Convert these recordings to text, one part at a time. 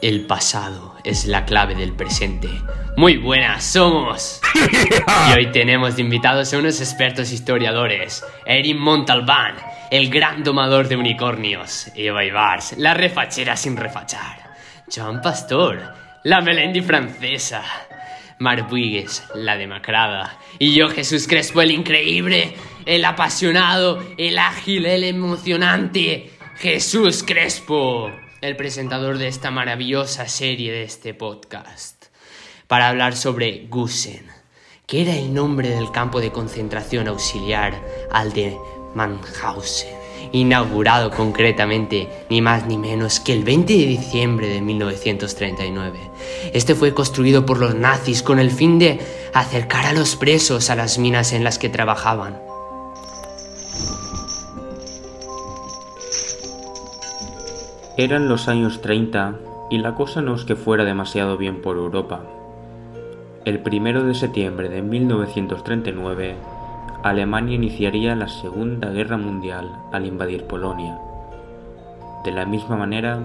El pasado es la clave del presente. Muy buenas somos. Y hoy tenemos de invitados a unos expertos historiadores. Erin Montalbán, el gran domador de unicornios. Eva Ibars, la refachera sin refachar. Joan Pastor, la Melendi francesa. Mar Buigues, la demacrada. Y yo, Jesús Crespo, el increíble, el apasionado, el ágil, el emocionante. Jesús Crespo el presentador de esta maravillosa serie de este podcast, para hablar sobre Gusen, que era el nombre del campo de concentración auxiliar al de Mannhausen, inaugurado concretamente ni más ni menos que el 20 de diciembre de 1939. Este fue construido por los nazis con el fin de acercar a los presos a las minas en las que trabajaban. Eran los años 30 y la cosa no es que fuera demasiado bien por Europa. El primero de septiembre de 1939, Alemania iniciaría la Segunda Guerra Mundial al invadir Polonia. De la misma manera,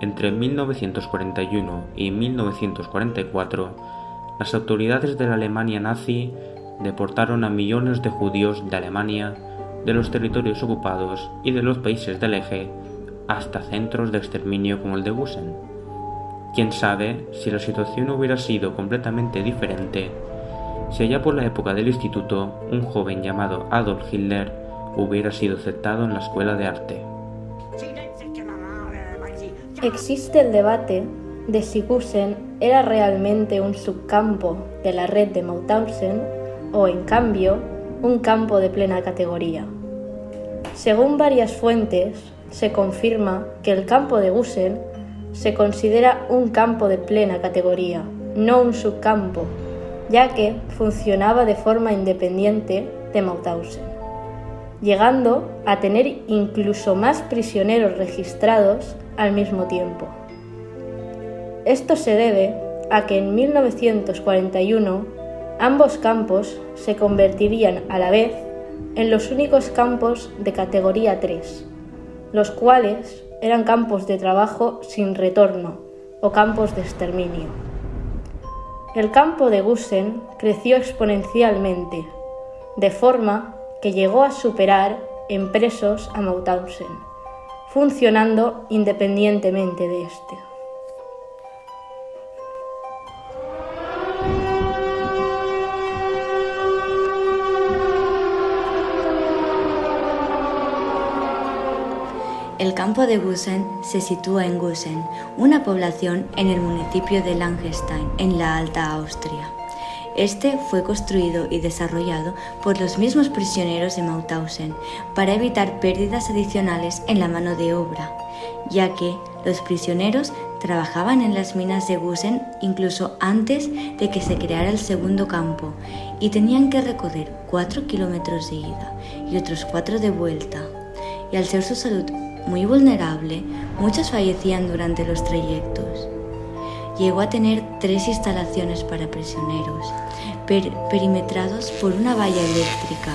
entre 1941 y 1944, las autoridades de la Alemania nazi deportaron a millones de judíos de Alemania, de los territorios ocupados y de los países del eje hasta centros de exterminio como el de Gusen. Quién sabe si la situación hubiera sido completamente diferente si allá por la época del instituto un joven llamado Adolf Hitler hubiera sido aceptado en la escuela de arte. Existe el debate de si Gusen era realmente un subcampo de la red de Mauthausen o, en cambio, un campo de plena categoría. Según varias fuentes, se confirma que el campo de Gusen se considera un campo de plena categoría, no un subcampo, ya que funcionaba de forma independiente de Mauthausen, llegando a tener incluso más prisioneros registrados al mismo tiempo. Esto se debe a que en 1941 ambos campos se convertirían a la vez en los únicos campos de categoría 3 los cuales eran campos de trabajo sin retorno o campos de exterminio. El campo de Gusen creció exponencialmente, de forma que llegó a superar en presos a Mauthausen, funcionando independientemente de este. El campo de Gusen se sitúa en Gusen, una población en el municipio de Langestein, en la Alta Austria. Este fue construido y desarrollado por los mismos prisioneros de Mauthausen para evitar pérdidas adicionales en la mano de obra, ya que los prisioneros trabajaban en las minas de Gusen incluso antes de que se creara el segundo campo y tenían que recorrer 4 kilómetros de ida y otros 4 de vuelta. Y al ser su salud muy vulnerable, muchos fallecían durante los trayectos. Llegó a tener tres instalaciones para prisioneros, perimetrados por una valla eléctrica,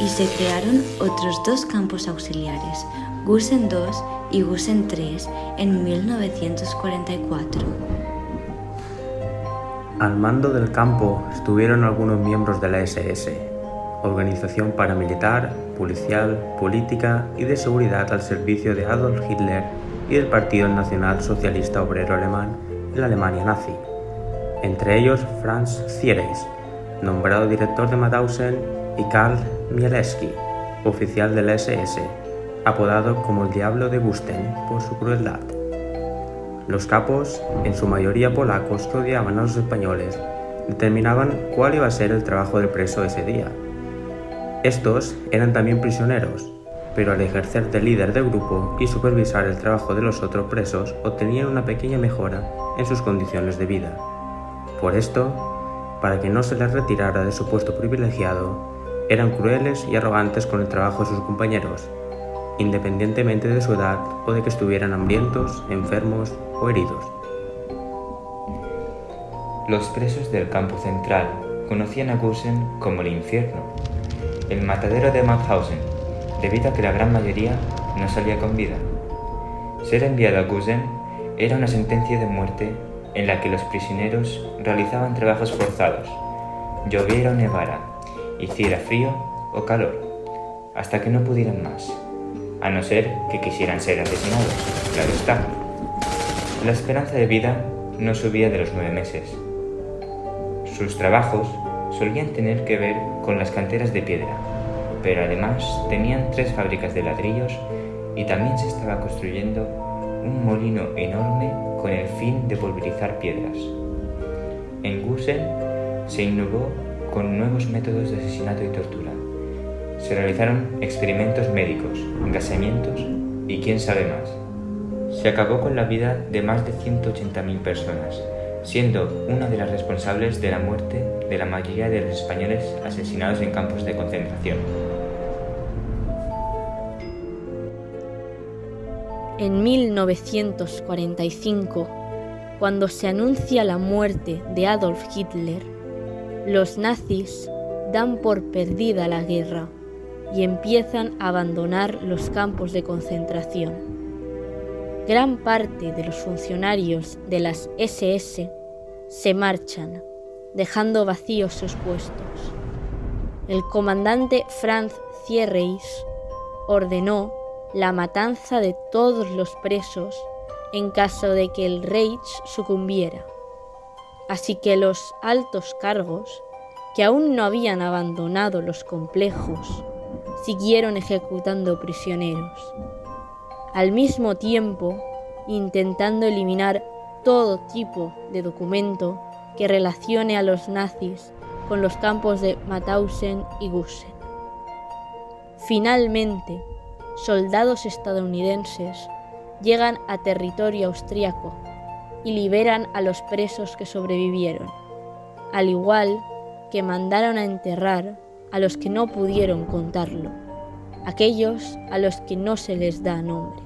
y se crearon otros dos campos auxiliares, Gusen II y Gusen III, en 1944. Al mando del campo estuvieron algunos miembros de la SS, organización paramilitar, policial, política y de seguridad al servicio de Adolf Hitler y del Partido Nacional Socialista Obrero Alemán en la Alemania nazi. Entre ellos Franz Ziereis, nombrado director de Mauthausen, y Karl Mielewski, oficial de la SS, apodado como el Diablo de Gusten por su crueldad. Los capos, en su mayoría polacos que odiaban a los españoles, determinaban cuál iba a ser el trabajo del preso ese día estos eran también prisioneros, pero al ejercer de líder de grupo y supervisar el trabajo de los otros presos obtenían una pequeña mejora en sus condiciones de vida. Por esto, para que no se les retirara de su puesto privilegiado, eran crueles y arrogantes con el trabajo de sus compañeros, independientemente de su edad o de que estuvieran hambrientos, enfermos o heridos. Los presos del campo central conocían a Gusen como el infierno el matadero de Mauthausen, debido a que la gran mayoría no salía con vida. Ser enviado a Gusen era una sentencia de muerte en la que los prisioneros realizaban trabajos forzados, lloviera o nevara, hiciera frío o calor, hasta que no pudieran más, a no ser que quisieran ser asesinados, claro está. La esperanza de vida no subía de los nueve meses. Sus trabajos solían tener que ver con las canteras de piedra, pero además tenían tres fábricas de ladrillos y también se estaba construyendo un molino enorme con el fin de pulverizar piedras. En Gusen se innovó con nuevos métodos de asesinato y tortura. Se realizaron experimentos médicos, engasamientos y quién sabe más. Se acabó con la vida de más de 180.000 personas, siendo una de las responsables de la muerte de la mayoría de los españoles asesinados en campos de concentración. En 1945, cuando se anuncia la muerte de Adolf Hitler, los nazis dan por perdida la guerra y empiezan a abandonar los campos de concentración. Gran parte de los funcionarios de las SS se marchan, dejando vacíos sus puestos. El comandante Franz Thierreis ordenó la matanza de todos los presos en caso de que el Reich sucumbiera. Así que los altos cargos, que aún no habían abandonado los complejos, siguieron ejecutando prisioneros, al mismo tiempo intentando eliminar todo tipo de documento que relacione a los nazis con los campos de Mauthausen y Gusen. Finalmente, soldados estadounidenses llegan a territorio austriaco y liberan a los presos que sobrevivieron, al igual que mandaron a enterrar a los que no pudieron contarlo, aquellos a los que no se les da nombre.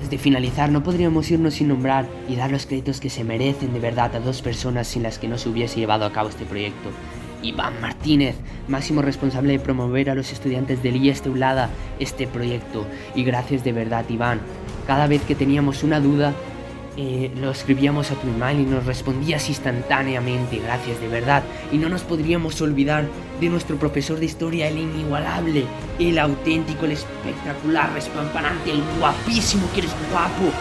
Desde finalizar, no podríamos irnos sin nombrar y dar los créditos que se merecen de verdad a dos personas sin las que no se hubiese llevado a cabo este proyecto. Iván Martínez, máximo responsable de promover a los estudiantes del IES Teulada este proyecto. Y gracias de verdad, Iván. Cada vez que teníamos una duda, eh, lo escribíamos a tu email y nos respondías instantáneamente, gracias de verdad. Y no nos podríamos olvidar de nuestro profesor de historia, el inigualable, el auténtico, el espectacular, respampanante, el guapísimo, que eres guapo,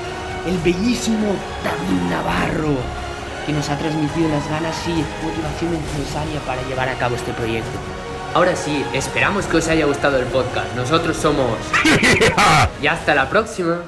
el bellísimo David Navarro que nos ha transmitido las ganas y motivación necesaria para llevar a cabo este proyecto. Ahora sí, esperamos que os haya gustado el podcast. Nosotros somos... y hasta la próxima.